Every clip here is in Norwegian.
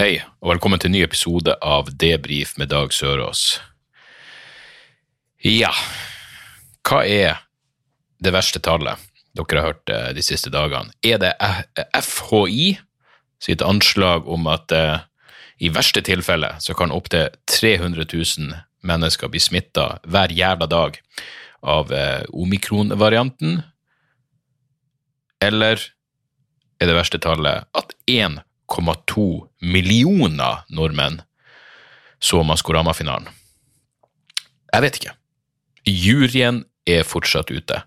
Hei, og velkommen til en ny episode av Debrif med Dag Sørås. Ja, hva er det verste tallet dere har hørt eh, de siste dagene? Er det FHI sitt anslag om at eh, i verste tilfelle så kan opptil 300 000 mennesker bli smitta hver jævla dag av eh, omikron-varianten? Eller er det verste tallet at 1,2 millioner nordmenn så Maskorama-finalen. Jeg vet ikke. Juryen er fortsatt ute.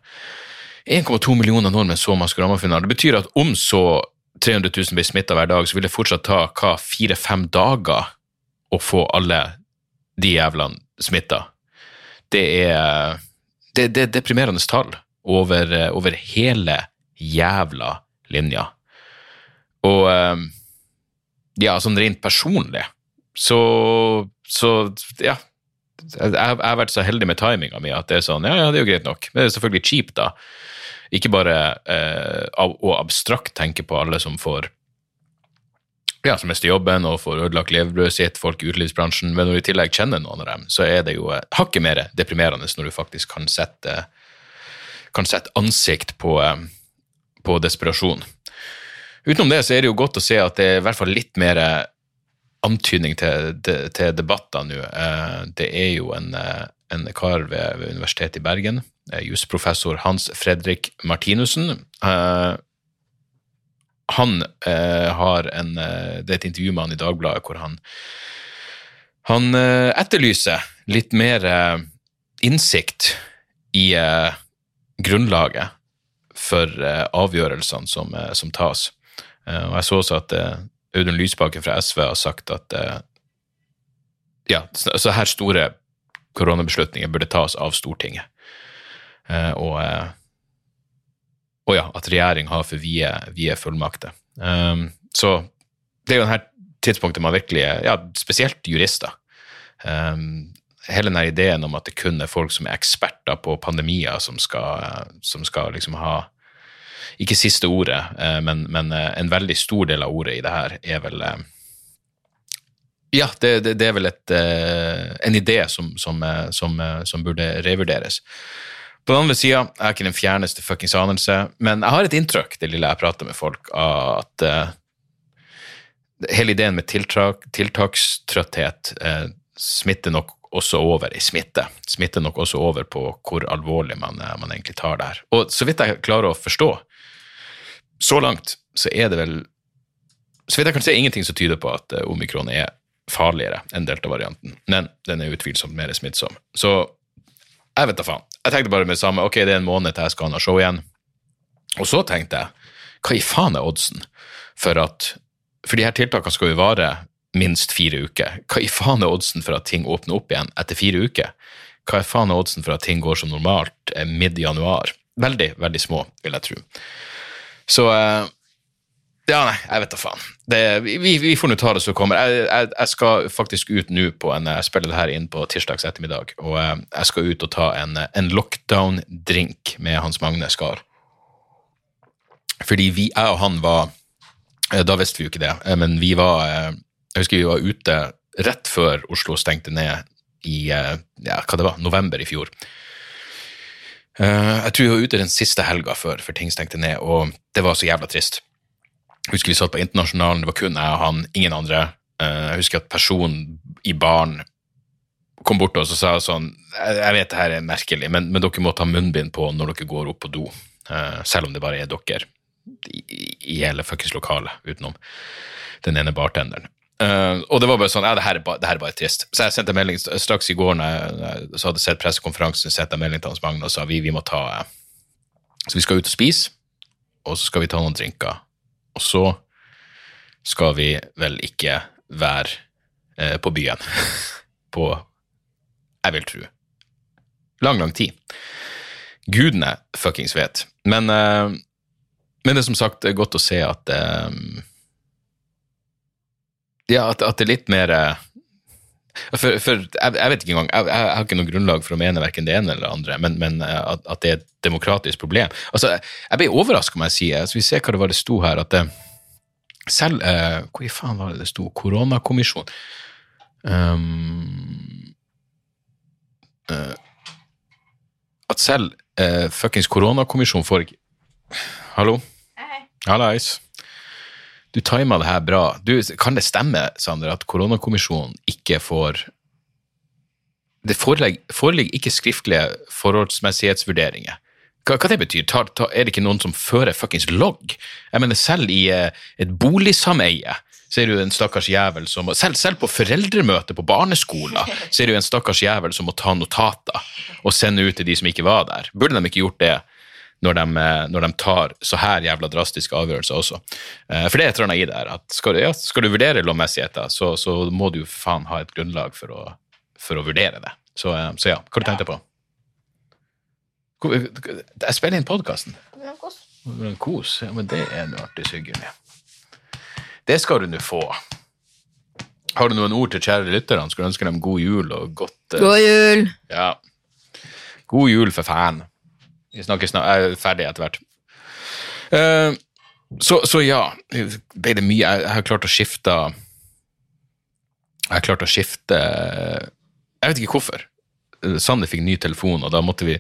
1,2 millioner nordmenn så Maskorama-finalen. Det betyr at om så 300 000 blir smitta hver dag, så vil det fortsatt ta hva, fire-fem dager å få alle de jævlene smitta. Det er det, det er deprimerende tall over, over hele jævla linja. Og eh, ja, sånn rent personlig, så, så ja. Jeg, jeg har vært så heldig med timinga mi at det er sånn, ja, ja, det er jo greit nok. Men det er selvfølgelig kjipt, da. Ikke bare eh, av, abstrakt tenke på alle som får ja, som mister jobben og får ødelagt levebrødet sitt, folk i utelivsbransjen, men når du i tillegg kjenner noen av dem, så er det jo eh, hakket mer deprimerende når du faktisk kan sette, kan sette ansikt på, eh, på desperasjon. Utenom det så er det jo godt å se at det er i hvert fall litt mer eh, antydning til, til, debatter nå. Eh, Det er jo en, eh, en kar ved, ved Universitetet i Bergen, jusprofessor Hans Fredrik Martinussen. Han har en Det er et intervju med han i Dagbladet hvor han han etterlyser litt mer innsikt i grunnlaget for avgjørelsene som, som tas. Eh, og jeg så også at eh, Audun Lysbakken fra SV har sagt at eh, ja, så her store koronabeslutninger burde tas av Stortinget. Og, og ja, at regjering har for vide, vide fullmakter. Så det er jo denne tidspunktet man virkelig ja, spesielt jurister. Hele denne ideen om at det kun er folk som er eksperter på pandemier som skal, som skal liksom ha ikke siste ordet, eh, men, men eh, en veldig stor del av ordet i det her er vel eh, Ja, det, det, det er vel et, en idé som, som, som, som burde revurderes. På den andre sida, jeg har ikke den fjerneste fuckings anelse, men jeg har et inntrykk, det lille jeg prater med folk, av at uh, hele ideen med tiltak, tiltakstrøtthet uh, smitter nok også over i smitte. Smitter nok også over på hvor alvorlig man, uh, man egentlig tar det her. Og så vidt jeg klarer å forstå, så langt så er det vel Så vidt jeg kan se, ingenting som tyder på at eh, omikron er farligere enn delta-varianten, men den er utvilsomt mer smittsom. Så jeg vet da faen. Jeg tenkte bare med det samme, ok, det er en måned til jeg skal ha show igjen. Og så tenkte jeg, hva i faen er oddsen for at For de her tiltakene skal jo vare minst fire uker. Hva i faen er oddsen for at ting åpner opp igjen etter fire uker? Hva i faen er oddsen for at ting går som normalt eh, midt-januar? Veldig, veldig små, vil jeg tro. Så eh, ja, nei, jeg vet da faen. Det, vi, vi får nå ta det som kommer. Jeg, jeg, jeg skal faktisk ut nå på en Jeg spiller det her inn på tirsdags ettermiddag, og eh, jeg skal ut og ta en, en lockdown-drink med Hans Magne Skar. Fordi vi, jeg og han var eh, Da visste vi jo ikke det, men vi var Jeg husker vi var ute rett før Oslo stengte ned i ja, hva det var, november i fjor. Eh, Jeg tror vi var ute den siste helga før, for ting stengte ned, og det var så jævla trist. Jeg husker vi satt på Internasjonalen, det var kun jeg og han, ingen andre. Eh, Jeg husker at personen i baren kom bort til oss og sa sånn Jeg vet det her er merkelig, men, men dere må ta munnbind på når dere går opp på do. Eh, selv om det bare er dere i, i hele fuckings lokalet, utenom den ene bartenderen. Eh, og det var bare sånn, ja, det her, er bare, det her er bare trist. Så jeg sendte melding straks i går når jeg, jeg så hadde sett pressekonferansen, sendte jeg melding til Hans Magne og sa vi, vi må ta uh, Så vi skal ut og spise, og så skal vi ta noen drinker. Og så skal vi vel ikke være uh, på byen. på Jeg vil tro. Lang, lang tid. Gudene fuckings vet. Men, men det er som sagt godt å se at Ja, at, at det er litt mer eh, for, for jeg, jeg, vet ikke engang, jeg, jeg, har ikke noe grunnlag for å mene verken det ene eller det andre, men, men eh, at, at, det er et demokratisk problem. Altså, Jeg ble overraska, må jeg si. Altså, vi ser hva det var det sto her. at det, selv uh, Hvor i faen var det det sto? Koronakommisjon. Um, uh, at selv uh, fuckings koronakommisjon får ikke Hallo? Hallais. Du tima det her bra. Du, kan det stemme, Sander, at koronakommisjonen ikke får Det foreligger, ikke skriftlige forholdsmessighetsvurderinger. Hva, hva det betyr Ta, ta, Er det ikke noen som fører fuckings logg? Jeg mener, selv i eh, et boligsameie er det jo en stakkars jævel som selv, selv på foreldremøte på barneskolen er det jo en stakkars jævel som må ta notater og sende ut til de som ikke var der. Burde de ikke gjort det? Når de, når de, tar så her jævla drastiske avgjørelser også. Eh, for det er et eller annet i det her at skal du, ja, skal du vurdere lovmessigheter, så, så, må du faen ha et grunnlag for å, for å vurdere det. Så, eh, så, ja, hva du tenkt på? Jeg spiller inn podkasten. Kos. Kos. Ja, men det er noe artig, Sigurd. Det skal du nå få. Har du noen ord til kjære lytterne? Skulle ønske dem god jul og godt God jul! Ja. God jul, for fan. Vi snakker snart, jeg er ferdig etter hvert. Uh, så, så, ja, ble det mye. Jeg, jeg, har klart å skifte Jeg har klart å skifte Jeg vet ikke hvorfor. Sander fikk ny telefon, og da måtte vi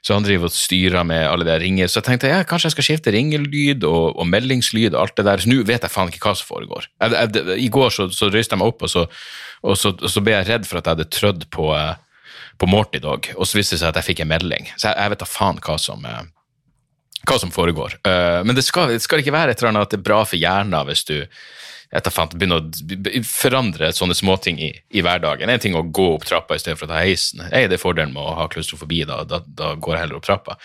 så han driver og styrer med alle de ringer. Så jeg tenkte ja, kanskje jeg skal skifte ringelyd og, og meldingslyd og alt det der. Så nå vet jeg faen ikke hva som foregår. Jeg, jeg, I går så, så røyste jeg meg opp, og så, og, så, og så, ble jeg redd for at jeg hadde trødd på uh, på Morty Dog, og så viste det seg at jeg fikk en melding. Så jeg, jeg vet da faen hva som, eh, hva som foregår. Uh, men det skal, det skal, ikke være et eller annet at det er bra for hjernen hvis du faen, begynner å forandre sånne småting i, i hverdagen. En ting å gå opp trappa i stedet for å ta heisen. Det er fordelen med å ha klaustrofobi, da, da, da går jeg heller opp trappa.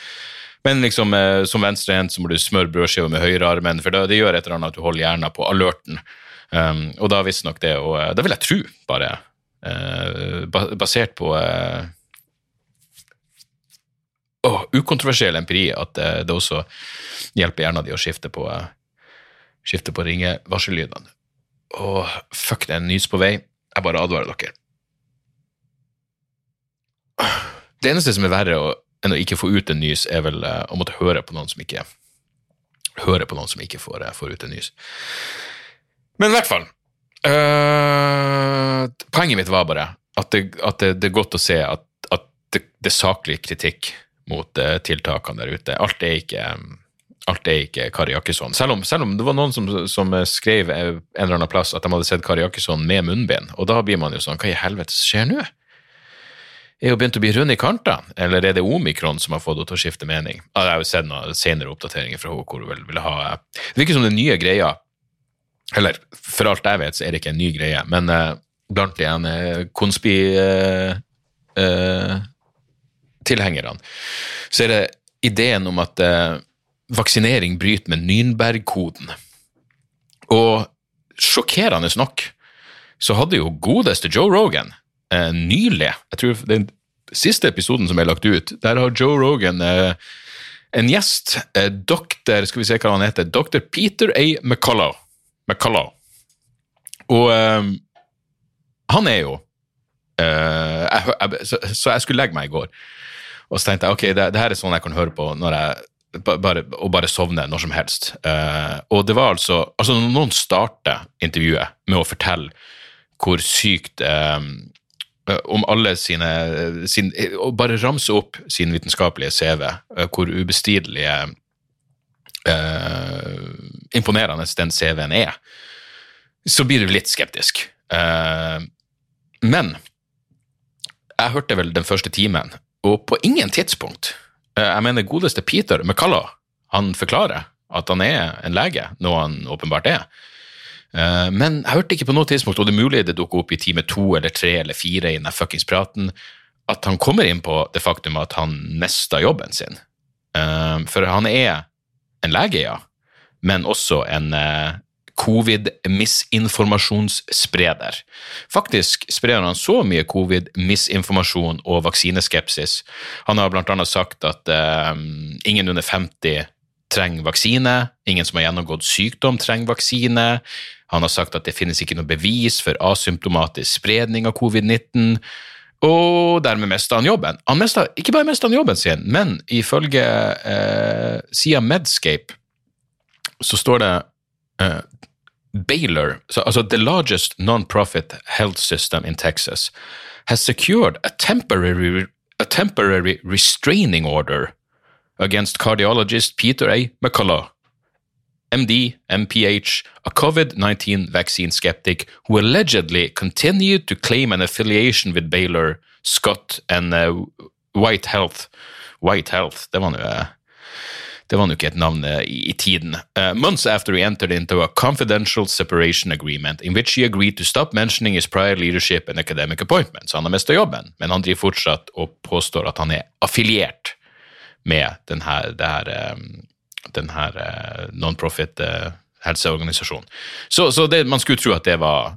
Men liksom, eh, som venstrehendt så må du smøre brødskiva med høyrearmen, for det, det, gjør et eller annet at du holder hjernen på alerten. Um, og da visstnok det, og da vil jeg tro, bare, basert på oh, ukontroversiell empiri at eh, det også hjelper hjernen din å skifte på, skifte på ringevarsellydene. Og fuck, det er en nys på vei. Jeg bare advarer dere. Det eneste som er verre enn å ikke få ut en nys, er vel å måtte høre på noen som ikke høre på noen som ikke får, får ut en nys. Men i hvert fall Uh, poenget mitt var bare at det, at det, det er godt å se at, at det, det, er saklig kritikk mot uh, tiltakene der ute. Alt er ikke, alt er ikke Kari Jakkesson. Selv selv om, det var noen som, som, skrev en eller annen plass at de hadde sett Kari Jakkesson med munnbind, og da blir man jo sånn Hva i helvete skjer nå? Er hun begynt å bli rund i kantene, eller er det omikron som har fått henne til å skifte mening? Jeg har jo sett noen senere oppdateringer fra henne hvor hun vil, vil ha Det virker som den nye greia eller for alt jeg vet, så er det ikke en ny greie, men uh, blant de uh, konspi-tilhengerne, uh, så er det ideen om at vaksinering bryter med Nürnberg-koden. Og sjokkerende nok så hadde jo godeste Joe Rogan nylig, jeg tror den siste episoden som er lagt ut, der har Joe Rogan en gjest, doktor, skal vi se hva han heter, dr. Peter A. McCullough McCullough. Og um, han er jo uh, jeg, jeg, så, så, jeg skulle legge meg i går, og så tenkte jeg ok, det, det her er sånn jeg kan høre på når jeg bare, og bare sovne når som helst. Uh, og det var altså altså Når noen starter intervjuet med å fortelle hvor sykt um, om alle sine, sin, Og bare ramse opp sin vitenskapelige CV, hvor ubestidelige uh, imponerende den CV-en er, så blir du litt skeptisk. Uh, men jeg hørte vel den første timen, og på ingen tidspunkt uh, Jeg mener, godeste Peter McCullough, han forklarer at han er en lege, noe han åpenbart er. Uh, men jeg hørte ikke på noe tidspunkt, og det er mulig det dukker opp i time to eller tre eller fire i den fuckings praten, at han kommer inn på det faktum at han mista jobben sin. For han er en lege, ja, men også en uh, covid-misinformasjonsspreder. Faktisk sprer han så mye covid-misinformasjon og vaksineskepsis. Han har annet sagt at eh, ingen under 50 trenger vaksine, ingen som har gjennomgått sykdom trenger vaksine. Han har sagt at det finnes ikke noe bevis for asymptomatisk spredning av covid-19. Og dermed mista han jobben. Han mestet, ikke bare mista han jobben sin, men ifølge eh, sida Medscape så står det eh, Baylor, so, also the largest non-profit health system in Texas, has secured a temporary, a temporary restraining order against cardiologist Peter A. McCullough, MD, MPH, a COVID 19 vaccine skeptic who allegedly continued to claim an affiliation with Baylor, Scott, and uh, White Health. White Health, det uh, det var nå ikke et navn uh, i, i tiden. Uh, months after he entered into a confidential separation agreement in which he agreed to stop mentioning his prior leadership and academic appointments. Han har mista jobben, men han driver fortsatt og påstår at han er affiliert med denne, denne her, den her uh, non-profit helseorganisasjonen. Så, så det, man skulle tro at det var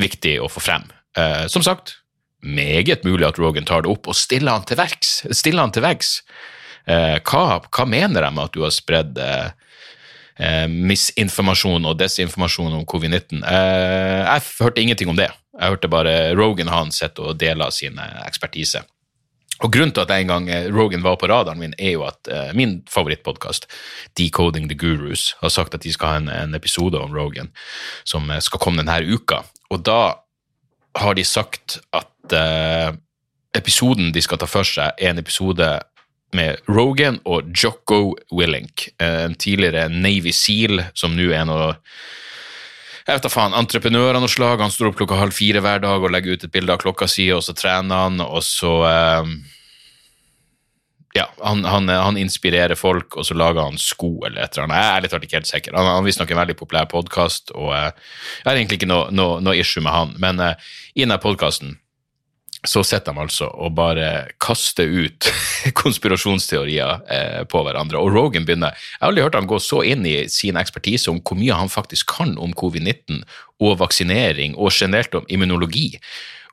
viktig å få frem. Uh, som sagt, meget mulig at Rogan tar det opp og stiller han til verks. Stiller han til veggs. Uh, hva, hva, mener de med at du har spredd uh, misinformasjon og desinformasjon om covid-19? jeg hørte ingenting om det. Jeg hørte bare Rogan han sitter og deler sin ekspertise. Og Grunnen til at en gang Rogan var på radaren min, er jo at uh, min favorittpodkast, Decoding the Gurus, har sagt at de skal ha en, en episode om Rogan som skal komme denne uka. Og da har de sagt at uh, episoden de skal ta for seg, er en episode med Rogan og Jocko Willink, en tidligere Navy Seal som nå er noe jeg vet da faen, entreprenør av noe slag. Han står opp klokka halv fire hver dag og legger ut et bilde av klokka si, og så trener han, og så eh, Ja, han, han, han, inspirerer folk, og så lager han sko eller et eller annet. Jeg er litt ikke helt sikker. Han har visstnok en veldig populær podkast, og eh, jeg har egentlig ikke noe, noe, noe issue med han, men eh, i denne podkasten så sitter de altså og bare kaster ut konspirasjonsteorier eh, på hverandre. Og Rogan begynner Jeg har aldri hørt han gå så inn i sin ekspertise om hvor mye han faktisk kan om covid-19 og vaksinering og generelt om immunologi.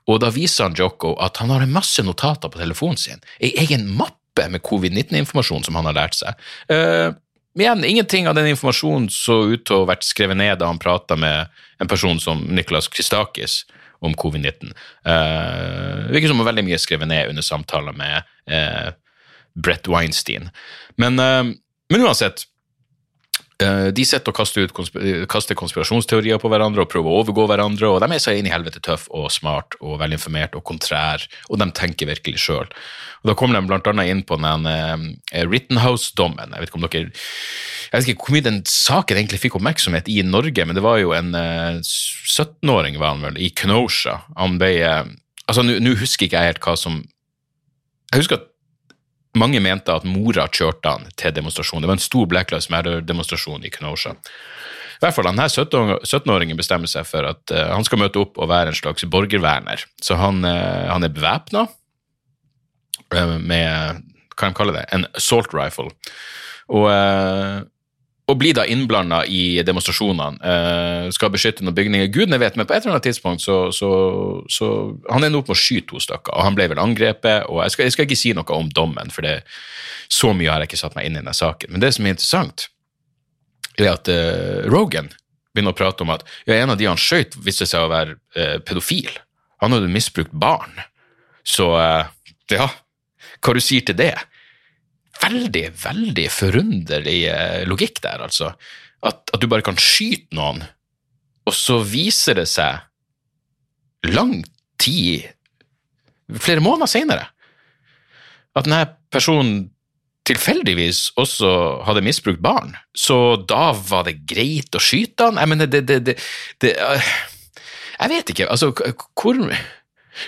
Og da viser han Joko at han har en masse notater på telefonen sin. En egen mappe med covid-19-informasjon som han har lært seg. Uh, igjen, ingenting av den informasjonen så ut til å ha vært skrevet ned da han prata med en person som Niklas Christakis om covid-19. Uh, virker som veldig mye skrevet ned under samtaler med uh, Brett Weinstein. Men, uh, men uansett, de sitter og kaster, ut konspir kaster konspirasjonsteorier på hverandre og prøver å overgå hverandre, og de er så inn i helvete tøff og smart og velinformert og kontrær, og de tenker virkelig sjøl. Da kommer de annet inn på den Rittenhouse-dommen. Jeg vet ikke om dere jeg vet ikke hvor mye den saken egentlig fikk oppmerksomhet i Norge, men det var jo en uh, 17-åring var han vel, i Kenosha. Han ble uh, Altså, nå husker ikke jeg helt hva som Jeg husker at mange mente at mora kjørte han til demonstrasjon. Det var en stor Black Lives Matter-demonstrasjon i Kenosha. I hvert fall, denne 17-åringen bestemmer seg for at uh, han skal møte opp og være en slags borgerverner. Så han, uh, han er bevæpna uh, med hva de kaller det, en assault rifle. Og, og blir da innblanda i demonstrasjonene. Uh, skal beskytte noen bygninger. Gudene vet, men på et eller annet tidspunkt så, så, så Han ender opp med å skyte to stykker, og han ble vel angrepet. og jeg skal, jeg skal, ikke si noe om dommen, for det, så mye har jeg ikke satt meg inn i denne saken. Men det som er interessant, er at uh, Rogan begynner å prate om at ja, en av de han skøyt, viste seg å være uh, pedofil. Han hadde misbrukt barn. Så ja, hva du sier til det? Veldig, veldig forunderlig eh, logikk der, altså. At, at, du bare kan skyte noen, og så viser det seg lang tid, flere måneder senere, at denne personen tilfeldigvis også hadde misbrukt barn. Så da var det greit å skyte han? Jeg mener, det, det, det, det øh, Jeg vet ikke, altså hvor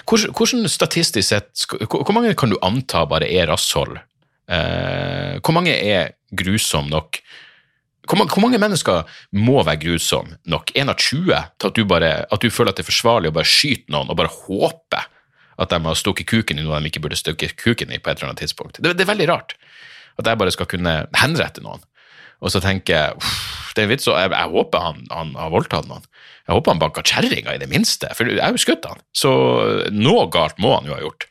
hvordan statistisk sett, hvor mange kan du anta bare er rasshold Eh, hvor mange er grusomme nok? Hvor, mange mennesker må være grusomme nok? Én av 20 til at du, bare, at du føler at det er forsvarlig å bare skyte noen og bare håpe at de har stukket kuken i noe de ikke burde stukket kuken i på et eller annet tidspunkt. Det, det, er veldig rart at jeg bare skal kunne henrette noen. Og så tenker jeg Det er en vits, og jeg, jeg håper han, han har voldtatt noen. Jeg håper han banka kjerringa i det minste, for jeg har jo skutt han. Så noe galt må han jo ha gjort.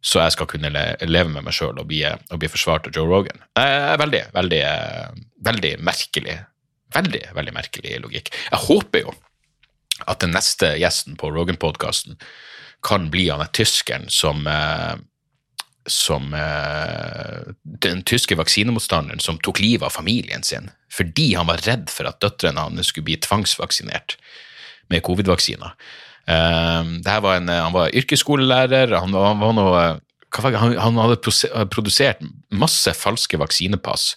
Så jeg skal kunne le, leve med meg sjøl og, og bli forsvart av Joe Rogan. Eh, veldig, veldig, eh, veldig merkelig. Veldig, veldig merkelig logikk. Jeg håper jo at den neste gjesten på Rogan-podkasten kan bli han tyskeren som eh, som eh, den tyske vaksinemotstanderen som tok livet av familien sin fordi han var redd for at døtrene hans skulle bli tvangsvaksinert med covid-vaksiner. Eh, her var en, han var yrkesskolelærer, han, var- han, var noe, det? han, han hadde produsert masse falske vaksinepass,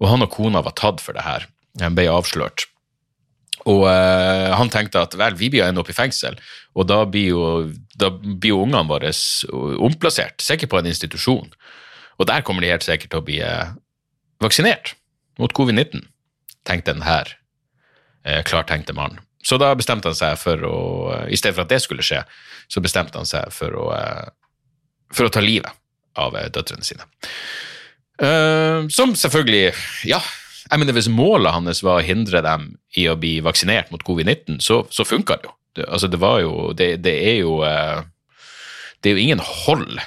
og han og kona var tatt for det her. Han ble avslørt. Og eh, han tenkte at vel, vi blir ende opp i fengsel, og da blir jo, da blir jo ungene våre omplassert, sikkert på en institusjon. Og der kommer de helt sikkert til å bli eh, vaksinert mot covid-19, tenkte denne her eh, klartenkte mannen. Så da bestemte han seg for å, i stedet for at det skulle skje, så bestemte han seg for å, eh, for å ta livet av eh, døtrene sine. Eh, som selvfølgelig, ja, jeg mener hvis målet hans var å hindre dem i å bli vaksinert mot covid-19, så, så funka det jo. Det, altså det var jo, det, det er jo eh, Det er jo ingen hold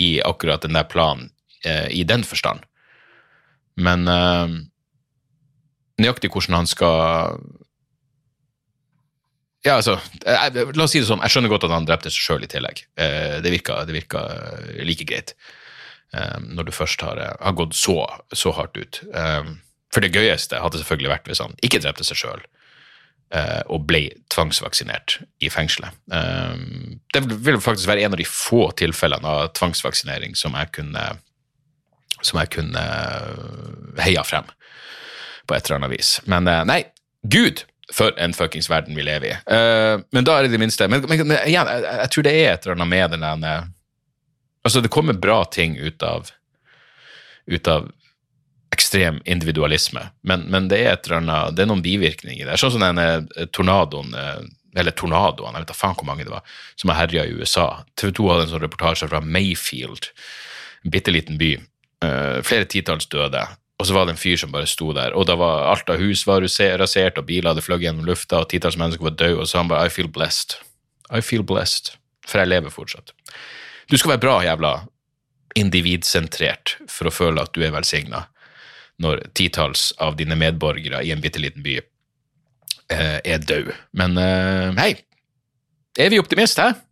i akkurat den der planen eh, i den forstand. Men eh, nøyaktig hvordan han skal ja, altså, jeg, La oss si det sånn, jeg skjønner godt at han drepte seg sjøl i tillegg. Eh, det virka, det virka eh, like greit eh, når du først har, eh, har gått så, så hardt ut. Eh, for det gøyeste hadde selvfølgelig vært hvis han ikke drepte seg sjøl og ble tvangsvaksinert i fengselet. Eh, det vil faktisk være en av de få tilfellene av tvangsvaksinering som jeg kunne som jeg kunne heia frem på et eller annet vis. Men eh, nei, gud, for en fuckings verden vi lever i. Uh, men da er det det minste. Men, men men igjen, jeg, jeg tror det er et eller annet med den der eh, Altså, det kommer bra ting ut av ut av ekstrem individualisme, men, men det er et eller annet, det er noen bivirkninger der. Sånn som den eh, tornadoen, eller tornadoene, jeg vet da faen hvor mange det var, som har herja i USA. TV 2 hadde en sånn reportasje fra Mayfield, en bitte liten by. Uh, flere titalls døde. Og så var det en fyr som bare sto der, og da var alt av hus var rasert, og biler hadde fløyet gjennom lufta, og titalls mennesker var døde, og så han bare I feel blessed. I feel blessed. For jeg lever fortsatt. Du skal være bra jævla individsentrert for å føle at du er velsigna når titalls av dine medborgere i en bitte liten by eh, er døde. Men eh, hei, er vi optimister, hæ?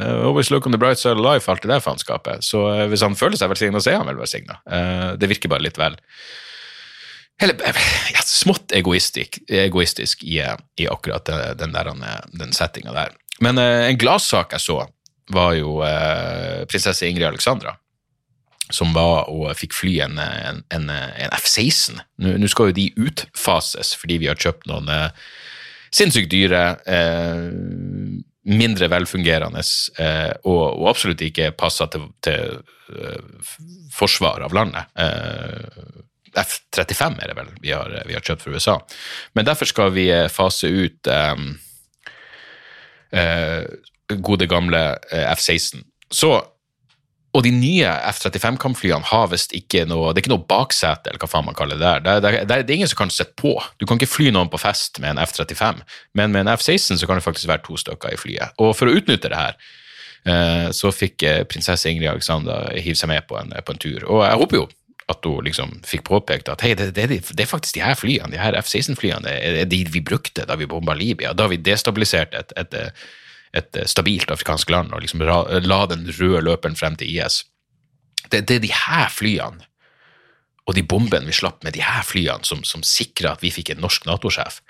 Always look on the bright side of life, alt det der faenskapet. Så uh, hvis han føler seg velsigna, så er han vel velsigna. Uh, det virker bare litt vel Eller ja, smått egoistisk, egoistisk i, i akkurat den, der, den settinga der. Men en gladsak jeg så, var jo prinsesse Ingrid Alexandra. Som var og fikk fly en, en, en, en F-16. Nå skal jo de utfases fordi vi har kjøpt noen sinnssykt dyre mindre velfungerende eh, og, og, absolutt ikke passer til, til uh, forsvar av landet. Eh, F-35 er det vel vi har, vi har, kjøpt fra USA. Men derfor skal vi fase ut eh, uh, gode, gamle F-16. Så og de nye F-35-kampflyene har visst ikke noe Det er ikke noe baksete, eller hva faen man kaller det der. Det, det, det, det er ingen som kan sitte på. Du kan ikke fly noen på fest med en F-35, men med en F-16 så kan det faktisk være to stykker i flyet. Og for å utnytte det her, eh, så fikk eh, prinsesse Ingrid Alexandra hive seg med på en, på en, tur. Og jeg håper jo at hun liksom fikk påpekt at hei, det, det, er faktisk de her flyene, de her F-16-flyene, det er de vi brukte da vi bomba Libya. Da vi destabiliserte et, et, et et stabilt afrikansk land og liksom la den røde løperen frem til IS. Det, det, er de her flyene og de bombene vi slapp med de her flyene, som, som sikra at vi fikk en norsk Nato-sjef.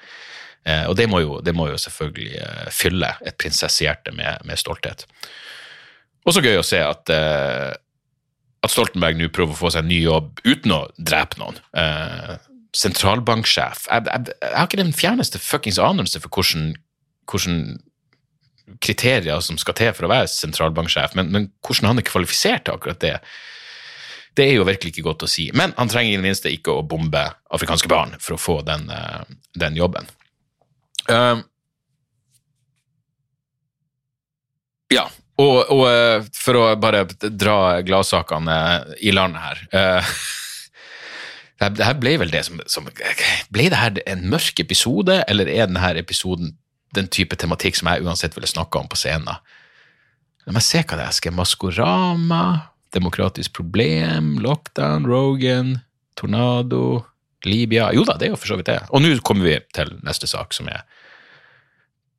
Eh, og det må, jo, det må, jo, selvfølgelig eh, fylle et prinsessehjerte med, med stolthet. Også gøy å se at, eh, at Stoltenberg nå prøver å få seg en ny jobb uten å drepe noen. Eh, sentralbanksjef. Jeg, jeg, jeg, har ikke den fjerneste fuckings anelse for hvordan, hvordan kriterier som skal til for å være sentralbanksjef, men, men, hvordan han er kvalifisert til akkurat det, det er jo virkelig ikke godt å si. Men han trenger i det minste ikke å bombe afrikanske barn for å få den, uh, den jobben. Uh, ja, og, og uh, for å bare dra gladsakene i land her uh, det her ble vel det som, som Ble det her en mørk episode, eller er denne episoden den type tematikk som jeg uansett ville snakka om på scenen? La meg se hva det er. Skal Maskorama, Demokratisk problem, Lockdown, Rogan, Tornado, Libya Jo da, det er jo for så vidt det. Og nå kommer vi til neste sak, som er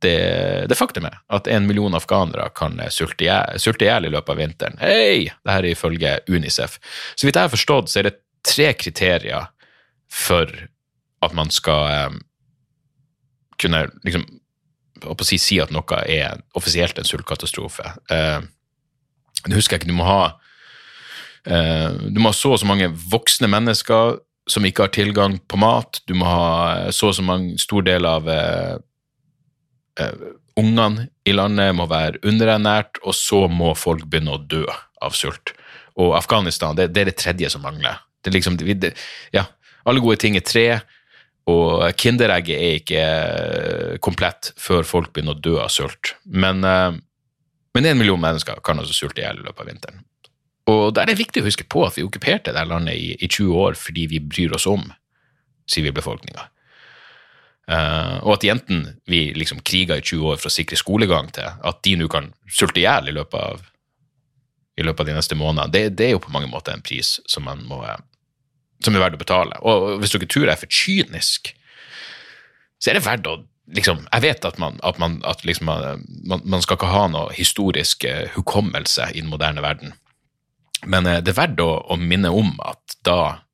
det, det faktumet at en million afghanere kan sulte i hjel- i løpet av vinteren. Hei! Det her er ifølge Unicef. Så vidt jeg har forstått, så er det tre kriterier for at man skal um, kunne liksom å si, si at noe er offisielt en sultkatastrofe. Eh, det husker jeg ikke, du må ha eh, Du må ha så og så mange voksne mennesker som ikke har tilgang på mat. Du må ha så og så mange stor del av eh, eh, ungene i landet må være underernært, og så må folk begynne å dø av sult. Og Afghanistan, det, det er det tredje som mangler. Det er liksom, det, ja, alle gode ting er tre, og Kinderegget er ikke eh, komplett før folk begynner å dø av sult. Men, eh, men en million mennesker kan altså sulte i hjel i løpet av vinteren. Og da er det viktig å huske på at vi okkuperte dette landet i, i 20 år fordi vi bryr oss om sivilbefolkninga. Uh, og at jentene vi liksom kriga i 20 år for å sikre skolegang til, at de nå kan sulte i hjel i løpet av de neste månedene, det, det er jo på mange måter en pris som man må eh, som er verdt å betale. Og hvis dere tror jeg er for kynisk, så er det verdt å liksom, Jeg vet at man, at man, at liksom, man, man skal ikke ha noe historisk eh, hukommelse i den moderne verden, men eh, det er verdt å, å minne om at da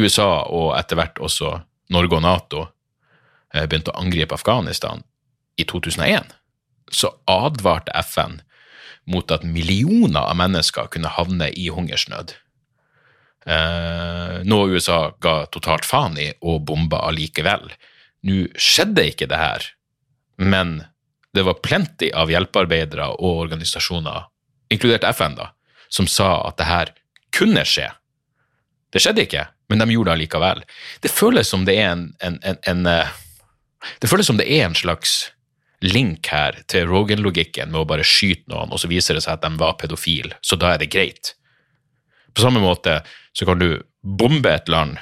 USA og etter hvert også Norge og Nato eh, begynte å angripe Afghanistan i 2001, så advarte FN mot at millioner av mennesker kunne havne i hungersnød. Eh, noe USA ga totalt faen i og bomba allikevel. Nå skjedde ikke det her, men det var plenty av hjelpearbeidere og organisasjoner, inkludert FN, da, som sa at det her kunne skje. Det skjedde ikke, men de gjorde det allikevel. Det føles som det er en, en, en, en eh, Det føles som det er en slags link her til Rogan-logikken med å bare skyte noen, og så viser det seg at de var pedofil, så da er det greit. På samme måte så kan du bombe et land,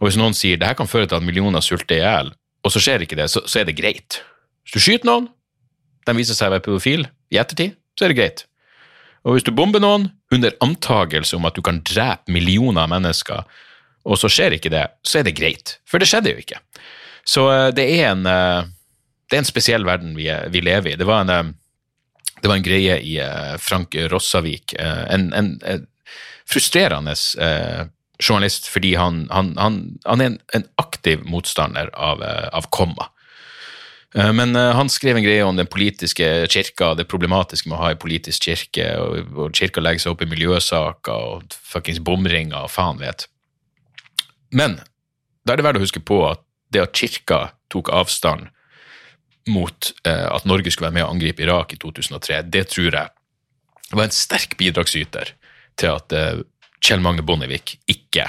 og hvis noen sier det her kan føre til at millioner sulter i hjel, og så skjer ikke det, så, så er det greit. Hvis du skyter noen, de viser seg å være pedofil i ettertid, så er det greit. Og hvis du bomber noen under antagelse om at du kan drepe millioner av mennesker, og så skjer ikke det, så er det greit. For det skjedde jo ikke. Så eh, det er en, eh, det er en spesiell verden vi, er- vi lever i. Det var en, eh, det var en greie i eh, Frank Rossavik, eh, en, en, en frustrerende eh, journalist fordi han, han, han, han er en, en aktiv motstander av, eh, av komma. Eh, Men eh, han skrev en greie om den politiske kirka, det problematiske med å ha en politisk kirke, og, og kirka legger seg opp i miljøsaker og fuckings bomringer og faen vet. Men da er det verdt å huske på at det at kirka tok avstand mot eh, at Norge skulle være med å angripe Irak i 2003, det tror jeg var en sterk bidragsyter til at eh, Kjell Magne Bondevik ikke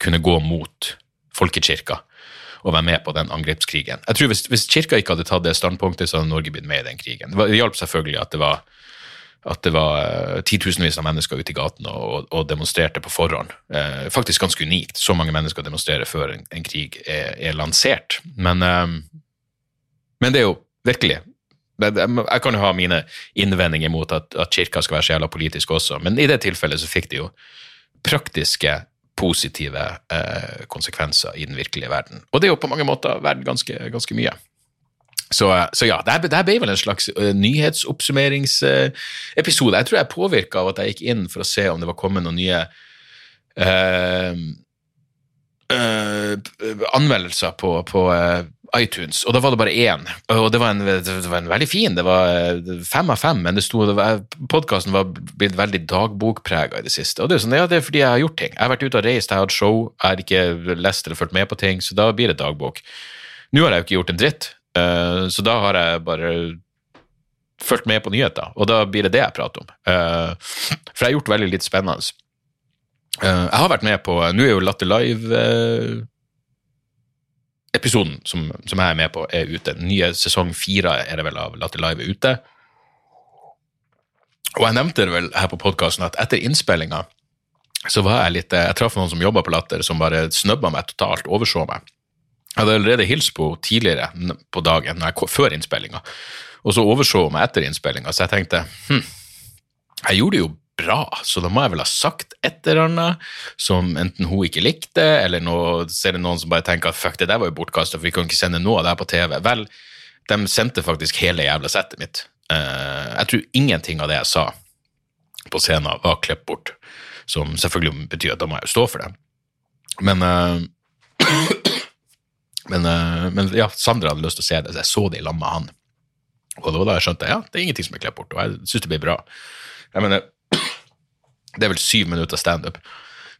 kunne gå mot folkekirka og være med på den angrepskrigen. Jeg tror Hvis, hvis kirka ikke hadde tatt det standpunktet, så hadde Norge blitt med i den krigen. Det, hjalp selvfølgelig at det var at det var eh, titusenvis av mennesker ute i gaten og, og, demonstrerte på forhånd. Eh, faktisk ganske unikt. Så mange mennesker demonstrerer før en, en krig er, er lansert. Men, eh, men det er jo virkelig det, Jeg kan jo ha mine innvendinger mot at, at kirka skal være så jævla politisk også, men i det tilfellet så fikk det jo praktiske, positive eh, konsekvenser i den virkelige verden. Og det er jo på mange måter verdt ganske, ganske mye. Så, så ja, det her, ble vel en slags uh, nyhetsoppsummeringsepisode. jeg tror jeg er påvirka av at jeg gikk inn for å se om det var kommet noen nye eh, eh, anmeldelser på, på uh, iTunes, og da var det bare én. Og det var en, det var en veldig fin, det var eh, fem av fem, men det sto podkasten var blitt veldig dagbokprega i det siste. Og det er sånn, ja, det er fordi jeg har gjort ting. Jeg har vært ute og reist, jeg har hatt show, jeg har ikke lest eller fulgt med på ting, så da blir det dagbok. Nå har jeg jo ikke gjort en dritt, så da har jeg bare fulgt med på nyheter, og da blir det det jeg prater om. For jeg har gjort veldig litt spennende. Eh, Jeg har vært med på Nå er jo Latter Live-episoden som, som jeg er med på, er ute. Nye sesong fire er det vel av Latter Live er ute. Og jeg nevnte det vel her på podkasten at etter innspillinga så var jeg litt Jeg traff noen som jobba på Latter, som bare snøbba meg totalt, overså meg. Jeg hadde allerede hilst på henne tidligere på dagen, kom- før innspillinga, og så overså hun meg etter innspillinga, så jeg tenkte hm, jeg gjorde det jo bra, så da må jeg vel ha sagt et eller annet som enten hun ikke likte, eller nå så er det noen som bare tenker at fuck, det der var jo bortkasta, for vi kan ikke sende noe av det her på TV. Vel, de sendte faktisk hele jævla settet mitt. Eh, jeg tror ingenting av det jeg sa på scenen, var klippet bort, som selvfølgelig betyr at da må jeg jo stå for det. Men eh, men, eh, men ja, Sandra hadde lyst til å se det, så jeg så det i lag med han. Og da jeg skjønte ja, det er ingenting som er klippet bort, og jeg syns det blir bra. Jeg mener, det er vel syv minutter standup,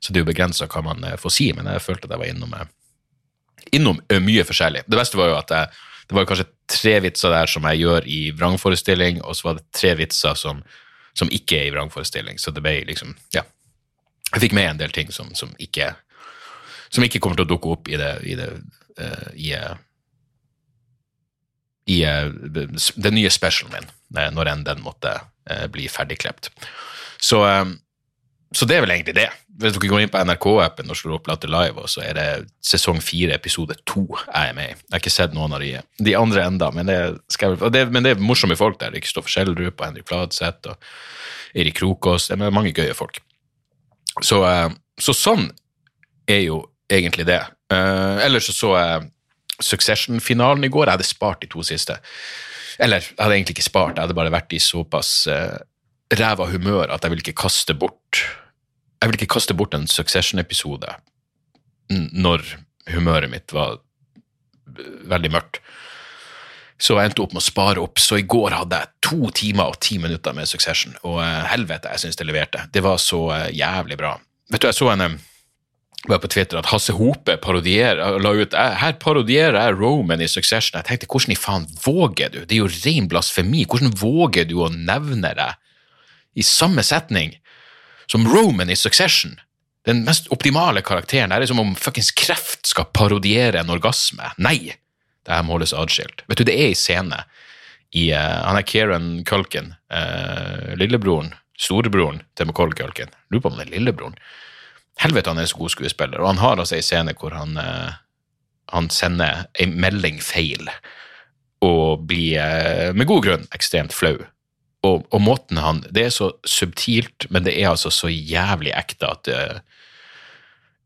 så det er jo begrensa hva man eh, får si, men jeg følte at jeg var innom, eh, innom eh, mye forskjellig. Det beste var jo at jeg, det var kanskje tre vitser der som jeg gjør i vrangforestilling, og så var det tre vitser som, som ikke er i vrangforestilling, så det ble liksom, ja. Jeg fikk med en del ting som, som, ikke, som ikke kommer til å dukke opp i det, i det, uh, i, i den nye specialen min, når enn den måtte bli ferdigklept. Så, så det er vel egentlig det. Hvis dere går inn på NRK-appen og slår opp Latter Live, så er det sesong fire, episode to jeg er med i. Jeg har ikke sett noen av de, de andre enda, men det, skal jeg, det, men det er morsomme folk der. Kristoffer Schjelderup og Henrik Fladseth og Erik Krokås. Det er mange gøye folk. Så, eh, så sånn er jo egentlig det. Uh, ellers så så jeg Succession-finalen i går. Jeg hadde spart de to siste. Eller jeg hadde egentlig ikke spart, jeg hadde bare vært i såpass uh, ræva humør at jeg ville ikke kaste bort Jeg vil ikke kaste bort en Succession-episode når humøret mitt var veldig mørkt. Så jeg endte opp med å spare opp. Så i går hadde jeg to timer og ti minutter med Succession, og eh, helvete, jeg syns det leverte. Det var så eh, jævlig bra. Vet du, jeg så en eh, var på Twitter at Hasse Hope la ut Her parodierer jeg Roman i Succession. Jeg tenkte, hvordan i faen våger du? Det er jo ren blasfemi. Hvordan våger du å nevne det i samme setning som Roman i Succession? Den mest optimale karakteren. Det er som om fuckings kreft skal parodiere en orgasme. Nei! Det her må holdes adskilt. Vet du, det er en scene i uh, Han er Kieran Culkin, uh, lillebroren, storebroren til McCall Culkin. Lurer på om det er lillebroren. Helvete, han er så god skuespiller. Og han har altså en scene hvor han, uh, han sender en melding feil, og blir med god grunn ekstremt flau. Og, og måten han Det er så subtilt, men det er altså så jævlig ekte at eh,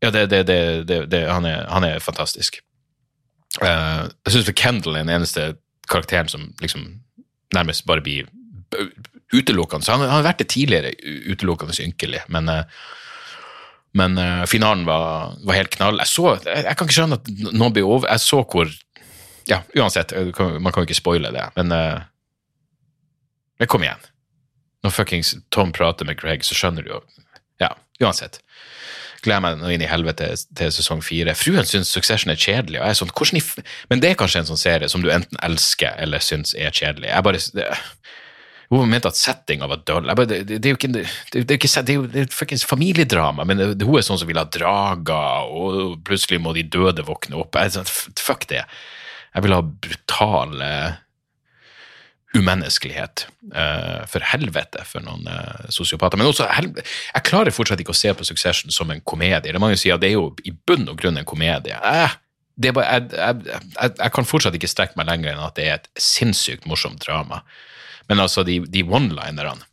Ja, det, det, det, han, er, han er fantastisk. Uh, jeg syns Kendal er den eneste karakteren som liksom nærmest bare blir utelukkende. Han, han har vært det tidligere utelukkende ynkelig, men eh, men uh, finalen var, var helt knall. Jeg, så, jeg, jeg kan ikke skjønne at noen blir over Jeg så hvor Ja, uansett, man kan jo ikke spoile det, men eh, Men kom igjen. Når fuckings Tom prater med Greg, så skjønner du jo Ja, uansett. Gleder meg nå inn i helvete til sesong fire. Fruen syns Succession er kjedelig, og jeg er sånn hvordan i f Men det er kanskje en sånn serie som du enten elsker eller syns er kjedelig. Jeg bare det, hun mente at settinga var døll. Bare, det, det, det er jo ikke, det, det er ikke er jo er fuckings familiedrama, men det, hun er sånn som vil ha drager, og plutselig må de døde våkne opp. Jeg sånn, fuck det. Jeg vil ha brutale eh, umenneskelighet. eh, for helvete, for noen uh, sosiopater. Men også, jeg klarer fortsatt ikke å se på Succession som en komedie. Det er mange som sier at det er jo i bunn og grunn en komedie. Eh, bare, jeg, jeg, jeg, jeg kan fortsatt ikke strekke meg lenger enn at det er et sinnssykt morsomt drama. Men altså, de, de one-linerne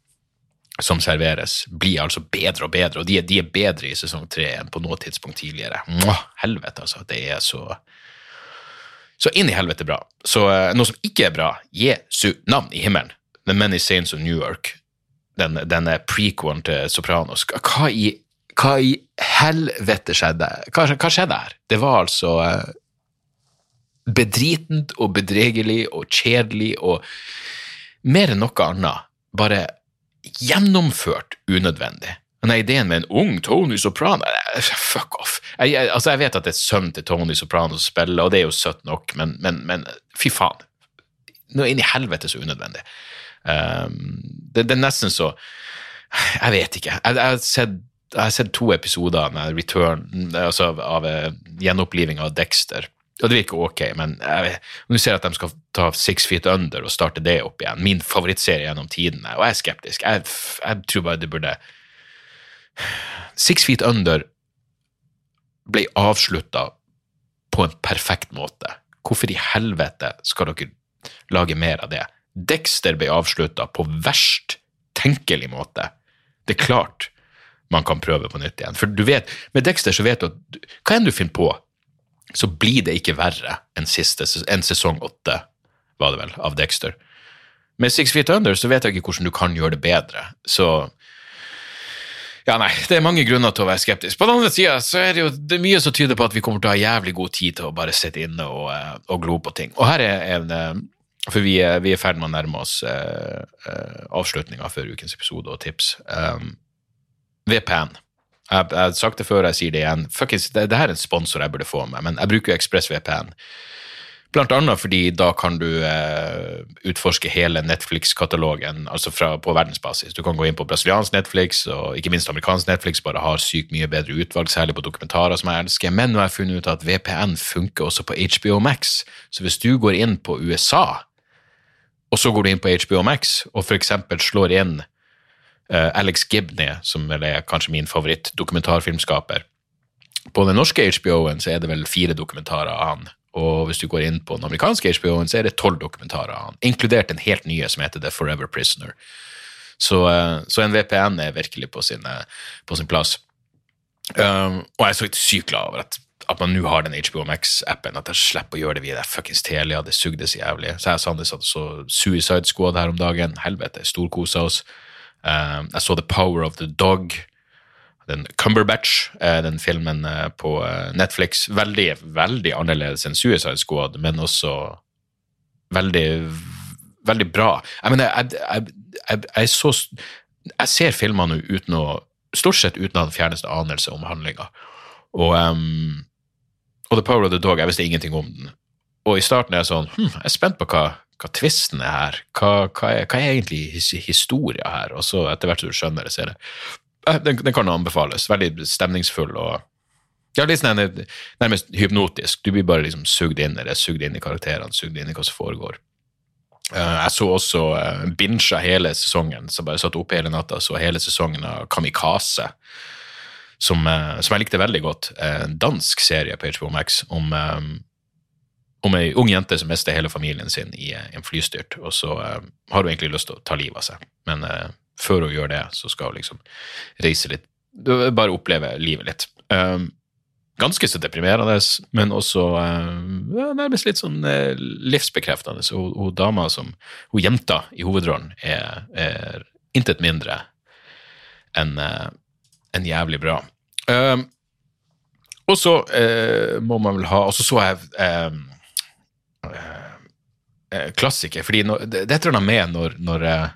som serveres, blir altså bedre og bedre, og de, de er bedre i sesong tre enn på noe tidspunkt tidligere. Mwah, helvete, altså. Det er så Så inn i helvete bra. Så eh, noe som ikke er bra, Jesu navn i himmelen, The Many Saints of New York, den, denne prequelen til Sopranos, hva i, hva i helvete skjedde? Hva, hva skjedde her? Det var altså eh, bedritent og bedregelig og kjedelig og mer enn noe annet, bare gjennomført unødvendig. Den ideen med en ung Tony Soprano eh, Fuck off. Jeg, jeg, altså jeg vet at det er sønnen til Tony Soprano som spiller, og det er jo søtt nok, men, men, men fy faen. Noe inn i helvete så unødvendig. Um, det, det er nesten så Jeg vet ikke. Jeg, jeg, har, sett, har sett to episoder av Return, altså av, av eh, gjenoppliving av Dexter. Og det virker ok, men jeg, nå ser jeg at de skal ta Six Feet Under og starte det opp igjen. Min favorittserie gjennom tidene, og jeg er skeptisk. Jeg, jeg tror bare det burde Six Feet Under ble avslutta på en perfekt måte. Hvorfor i helvete skal dere lage mer av det? Dexter ble avslutta på verst tenkelig måte. Det er klart man kan prøve på nytt igjen. For du vet, med Dexter så vet du at hva enn du finner på, så blir det ikke verre enn siste, enn sesong åtte, var det vel, av Dexter. Med Six Feet Under så vet jeg ikke hvordan du kan gjøre det bedre. Så ja, nei, det er mange grunner til å være skeptisk. På den andre sida så er det jo det er mye som tyder på at vi kommer til å ha jævlig god tid til å bare sitte inne og, eh, og glo på ting. Og her er en eh, For vi er, i ferd med å nærme oss uh, uh, avslutninga før ukens episode og tips. Um, VPN. Jeg, jeg har sagt det før, jeg sier det igjen. Fuckings, det, det her er en sponsor jeg burde få med, men jeg bruker jo ExpressVPN. Blant annet fordi da kan du eh, utforske hele Netflix-katalogen altså fra, på verdensbasis. Du kan gå inn på brasiliansk Netflix og ikke minst amerikansk Netflix, bare har sykt mye bedre utvalg, særlig på dokumentarer som jeg elsker. Men nå har jeg funnet ut at VPN funker også på HBO Max. Så hvis du går inn på USA, og så går du inn på HBO Max og f.eks. slår inn eh, Alex Gibney, som er kanskje min favoritt-dokumentarfilmskaper. På den norske HBO-en så er det vel fire dokumentarer av han, og hvis du går inn på den amerikanske HBO-en, så er det tolv dokumentarer inkludert den helt nye som heter The Forever Prisoner. Så, uh, så en VPN er virkelig på sin, uh, på sin plass. Um, og jeg er så sykt glad over at, at man nå har den HBO Max-appen, at jeg slipper å gjøre det via det fuckings Telia, det sugde så jævlig. Så jeg og satt så Suicide Squad her om dagen, helvete, storkosa oss. Um, jeg så The Power of the Dog, den Cumberbatch, uh, den filmen uh, på Netflix. Veldig, veldig annerledes enn Suicide Squad, men også veldig, veldig bra. Jeg mener, jeg, jeg, jeg, så, jeg ser filmene uten å Stort sett uten å ha den fjerneste anelse om handlinga. Og, um, og The Power of the Dog, jeg visste ingenting om den. Og i starten er jeg sånn hm, Jeg er spent på hva hva tvisten er her, hva, hva, er, hva er, egentlig his, historia her? Og så etter hvert som du skjønner det, så er det den, den kan anbefales. Veldig stemningsfull og ja, litt sånn nærmest hypnotisk. Du blir bare liksom sugd inn eller sugd inn i karakterene, sugd inn i hva som foregår. Uh, jeg så også uh, bincha hele sesongen, så bare satt oppe hele natta så hele sesongen av Kamikaze, som, uh, som jeg likte veldig godt. En dansk serie på HBO Max om um, om ei ung jente som mister hele familien sin i en flystyrt, og så har hun egentlig lyst til å ta livet av seg. Men før hun gjør det, så skal hun liksom reise litt, bare oppleve livet litt. Um, ganske så deprimerende, men også uh, nærmest litt sånn livsbekreftende. Så hun, hun, dama som Hun jenta i hovedrollen er, er intet mindre enn en jævlig bra. Um, og så må man vel ha Og så så jeg um, Eh, eh, klassiker. fordi no, det, det et eller annet med når, når eh,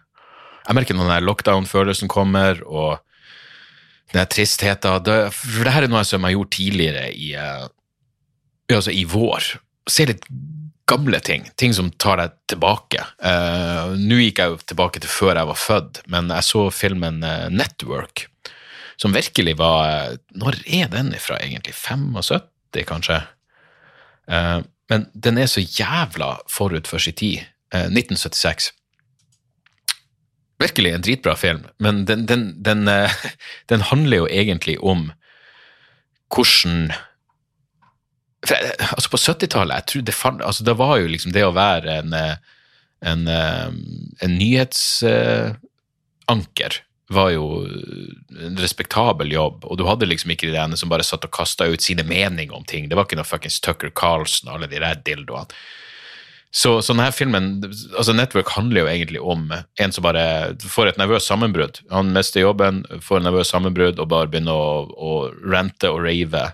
Jeg merker når den lockdown-følelsen kommer, og den tristheten det, For det her er noe som jeg gjort tidligere i, altså i vår. Se litt gamle ting. Ting som tar deg tilbake. Uh, Nå gikk jeg jo tilbake til før jeg var født, men jeg så filmen Network, som virkelig var Når er den ifra, egentlig? 75, kanskje? Uh, men den er så jævla forut for sin tid. Uh, 1976. Virkelig en dritbra film, men den, den, den, eh, den handler jo egentlig om hvordan eh, Altså, på 70-tallet, jeg tror det Altså, det var jo liksom det å være en, eh, en, eh, en nyhetsanker var jo en respektabel jobb, og du hadde liksom ikke de ene som bare satt og kasta ut sine meninger om ting. Det var ikke noe fuckings Tucker Carlson og alle de der dildoene. Så, så denne filmen, altså Network handler jo egentlig om en som bare får et nervøst sammenbrudd. Han mister jobben, får et nervøst sammenbrudd og bare begynner å, å rante og rave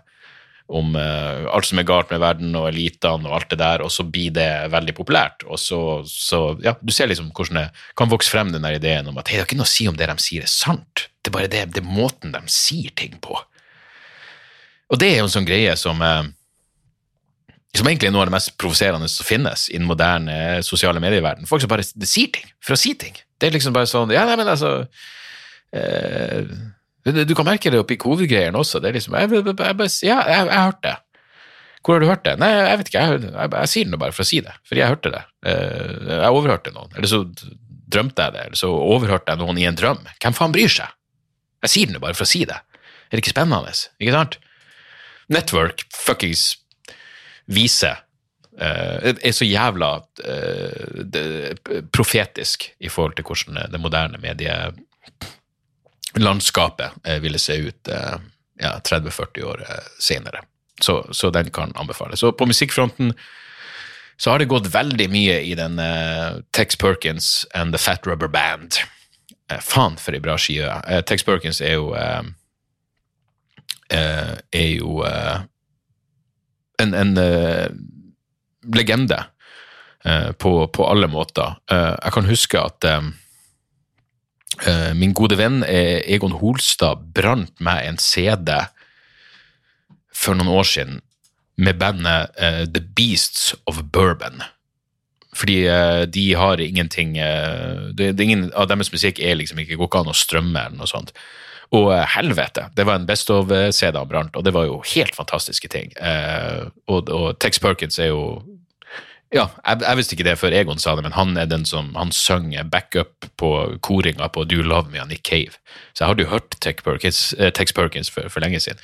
om uh, alt som er galt med verden og elitene og alt det der, og så blir det veldig populært. Og så, så ja, Du ser liksom hvordan det kan vokse frem den der ideen om at hei, det har ikke noe å si om det de sier er sant, det er bare det, det er måten de sier ting på. Og det er jo en sånn greie som uh, som egentlig er noe av det mest provoserende som finnes i den moderne sosiale medieverden. Folk som bare sier ting for å si ting. Det er liksom bare sånn Ja, nei, men altså eh, du kan merke det oppi covid-greiene også. det er liksom, jeg, jeg, jeg, Ja, jeg, jeg hørte det. Hvor har du hørt det? Nei, jeg vet ikke, jeg, jeg, sier det bare for å si det, fordi jeg hørte det. Eh, jeg overhørte noen, eller så drømte jeg det, eller så overhørte jeg noen i en drøm. Hvem faen bryr seg? Jeg sier det bare for å si det. Er det ikke spennende? Ikke sant? Network fuckings viser eh, er så jævla eh, profetisk i forhold til hvordan det moderne medielandskapet eh, ville se ut eh, ja, 30-40 år eh, senere. Så, så den kan anbefales. Så på musikkfronten så har det gått veldig mye i den eh, Tex Perkins and The Fat Rubber Band. Eh, faen for ei bra skive. Eh, Tex Perkins er jo eh, eh, er jo eh, en, en uh, legende uh, på, på alle måter. Uh, jeg kan huske at eh, min gode venn Egon Holstad brant meg en CD for noen år siden med bandet The Beasts of Bourbon. Fordi de har ingenting det er ingen av deres musikk er liksom ikke går ikke an å strømme eller noe sånt. Og eh, helvete, det var en Best of-CD han brant, og det var jo helt fantastiske ting. Eh, og, og Tex Perkins er jo ja, jeg, jeg visste ikke det før Egon sa det, men han er den som han synger backup på koringa på Do Love Me av Nick Cave. Så jeg hadde jo hørt Tex Perkins, eh, Tex Perkins for, for lenge siden.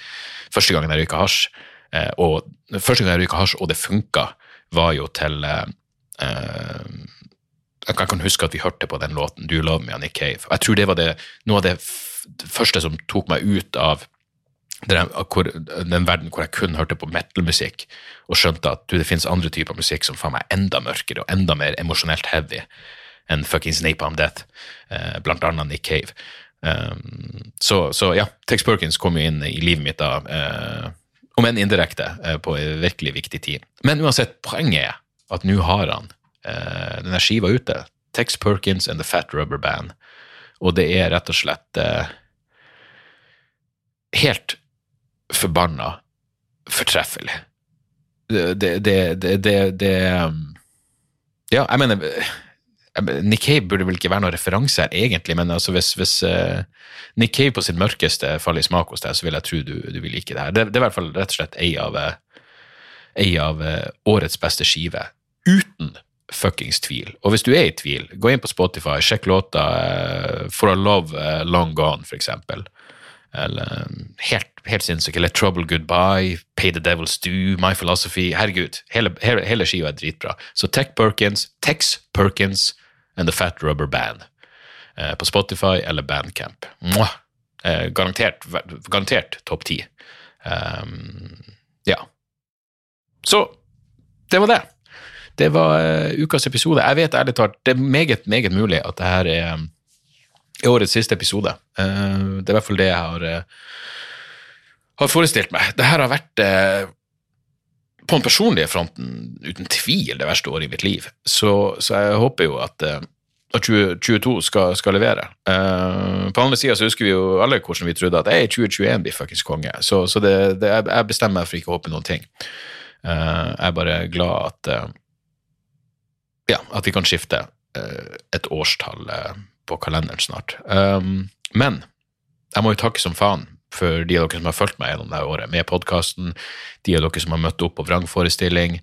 Første gangen jeg røyka hasj, eh, og første gang jeg røyka hasj, og det funka, var jo til eh, eh, Jeg kan- huske at vi hørte på den låten Do Love Me av Nick Cave. Jeg tror det var det, noe av det f første som tok meg ut av den, verden hvor jeg kun hørte på metal-musikk, og skjønte at du, det finnes andre typer musikk som faen meg er enda mørkere og enda mer emosjonelt heavy enn fuckings Napalm Death, eh, blant annet Nick Cave. Um, så, så ja, Tex Perkins kom jo inn i livet mitt da, eh, om enn indirekte, eh, på en virkelig viktig tid. Men uansett, poenget er at nå har han denne skiva ute. Tex Perkins and The Fat Rubber Band. Og det er rett og slett eh, helt forbanna fortreffelig. Det, det, det, det, um, Ja, jeg mener Nikkei Nick Cave burde vel ikke være noen referanse her, egentlig, men altså hvis, hvis uh, Nick på sitt mørkeste faller i smak hos deg, så vil jeg tro du, du vil like det her. Det, det er i hvert fall rett og slett ei av, eh, ei av eh, årets beste skive, uten fuckings tvil. Og hvis du er i tvil, gå inn på Spotify, sjekk låta eh, For a Love eh, Long Gone, for eksempel. Eller helt, helt sinnssyk. Eller Trouble Goodbye, Pay the Devil's Due, My Philosophy. Herregud, hele, hele, hele skiva er dritbra. Så Tech Perkins, Tex Perkins and The Fat Rubber Band. Eh, på Spotify eller Bandcamp. Eh, garantert garantert topp ti. Um, ja. Så det var det. Det var eh, ukas episode. Jeg vet ærlig talt, det er meget, meget mulig at det her er, er årets siste episode. Eh, det er i hvert fall det jeg har, eh, har forestilt meg. Det her har vært eh, på den personlige fronten uten tvil det verste året i mitt liv. Så, så jeg håper jo at, eh, at 2022 skal, skal levere. Eh, på andre sida så husker vi jo alle hvordan vi trodde at hey, 2021 blir fuckings konge. Så, så det, det, jeg- bestemmer meg for ikke å håpe noen ting. Eh, jeg er bare glad at eh, ja, at vi kan skifte eh, et årstall eh, på kalenderen snart. Um, men jeg må jo takke som faen for de av dere som har fulgt meg gjennom det året med podkasten, de av dere som har møtt opp på vrangforestilling.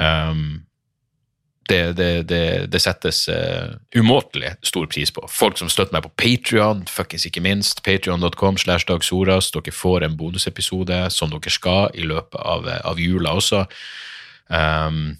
Um, det, det, det, det settes uh, umåtelig stor pris på. Folk som støtter meg på Patrion, fuckings ikke minst. Patrion.com slash Dag Soras. Dere får en bonusepisode som dere skal i løpet av, av jula også. Um,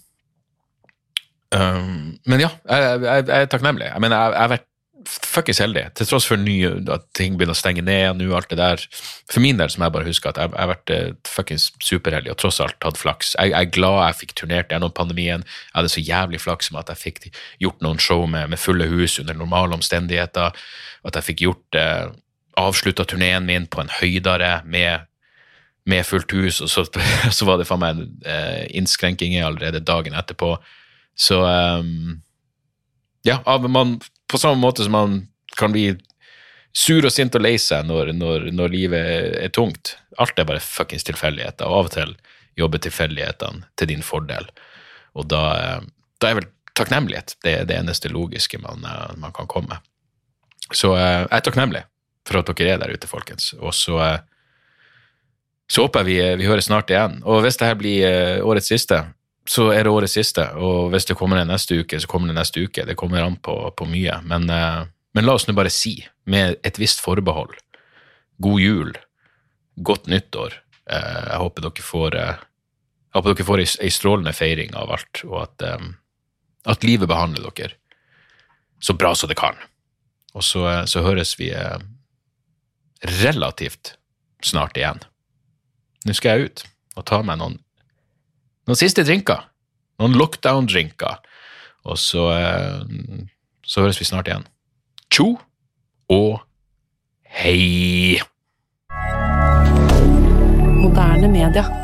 um, men ja, jeg, jeg, jeg er takknemlig. Jeg mener, jeg, har vært fuckings heldig, til tross for nye, at ting begynner å stenge ned nå, alt det der. For min del så må jeg bare huske at jeg har vært eh, fuckings superheldig og tross alt hatt flaks. Jeg, jeg er glad jeg fikk turnert gjennom pandemien. Jeg hadde så jævlig flaks med at jeg fikk gjort noen show med, med fulle hus under normale omstendigheter. At jeg fikk gjort eh, avslutta turneen min på en høydere med med fullt hus, og så, så var det faen meg eh, innskrenkinger allerede dagen etterpå. Så um, ja, man, på samme måte som man kan bli sur og sint og lei seg når, når, når livet er tungt. Alt er bare fuckings tilfeldigheter, og av og til jobber tilfeldighetene til din fordel. Og da, eh, da er vel takknemlighet det, det eneste logiske man, eh, man kan komme med. Så eh, jeg er takknemlig for at dere er der ute, folkens. Og så eh, så håper jeg vi, vi høres snart igjen. Og hvis dette blir årets siste, så er det årets siste. Og hvis det kommer en neste uke, så kommer det neste uke. Det kommer an på, på mye. Men, eh, men la oss nå bare si, med et visst forbehold, god jul, godt nyttår. Eh, jeg håper dere får eh, jeg håper dere får ei, strålende feiring av alt, og at, at livet behandler dere så bra som det kan. Og så, så høres vi relativt snart igjen. Nå skal jeg ut og ta meg noen, noen siste drinker. Noen lockdown-drinker. Og så, eh, så høres vi snart igjen. Tjo og hei! Moderne media.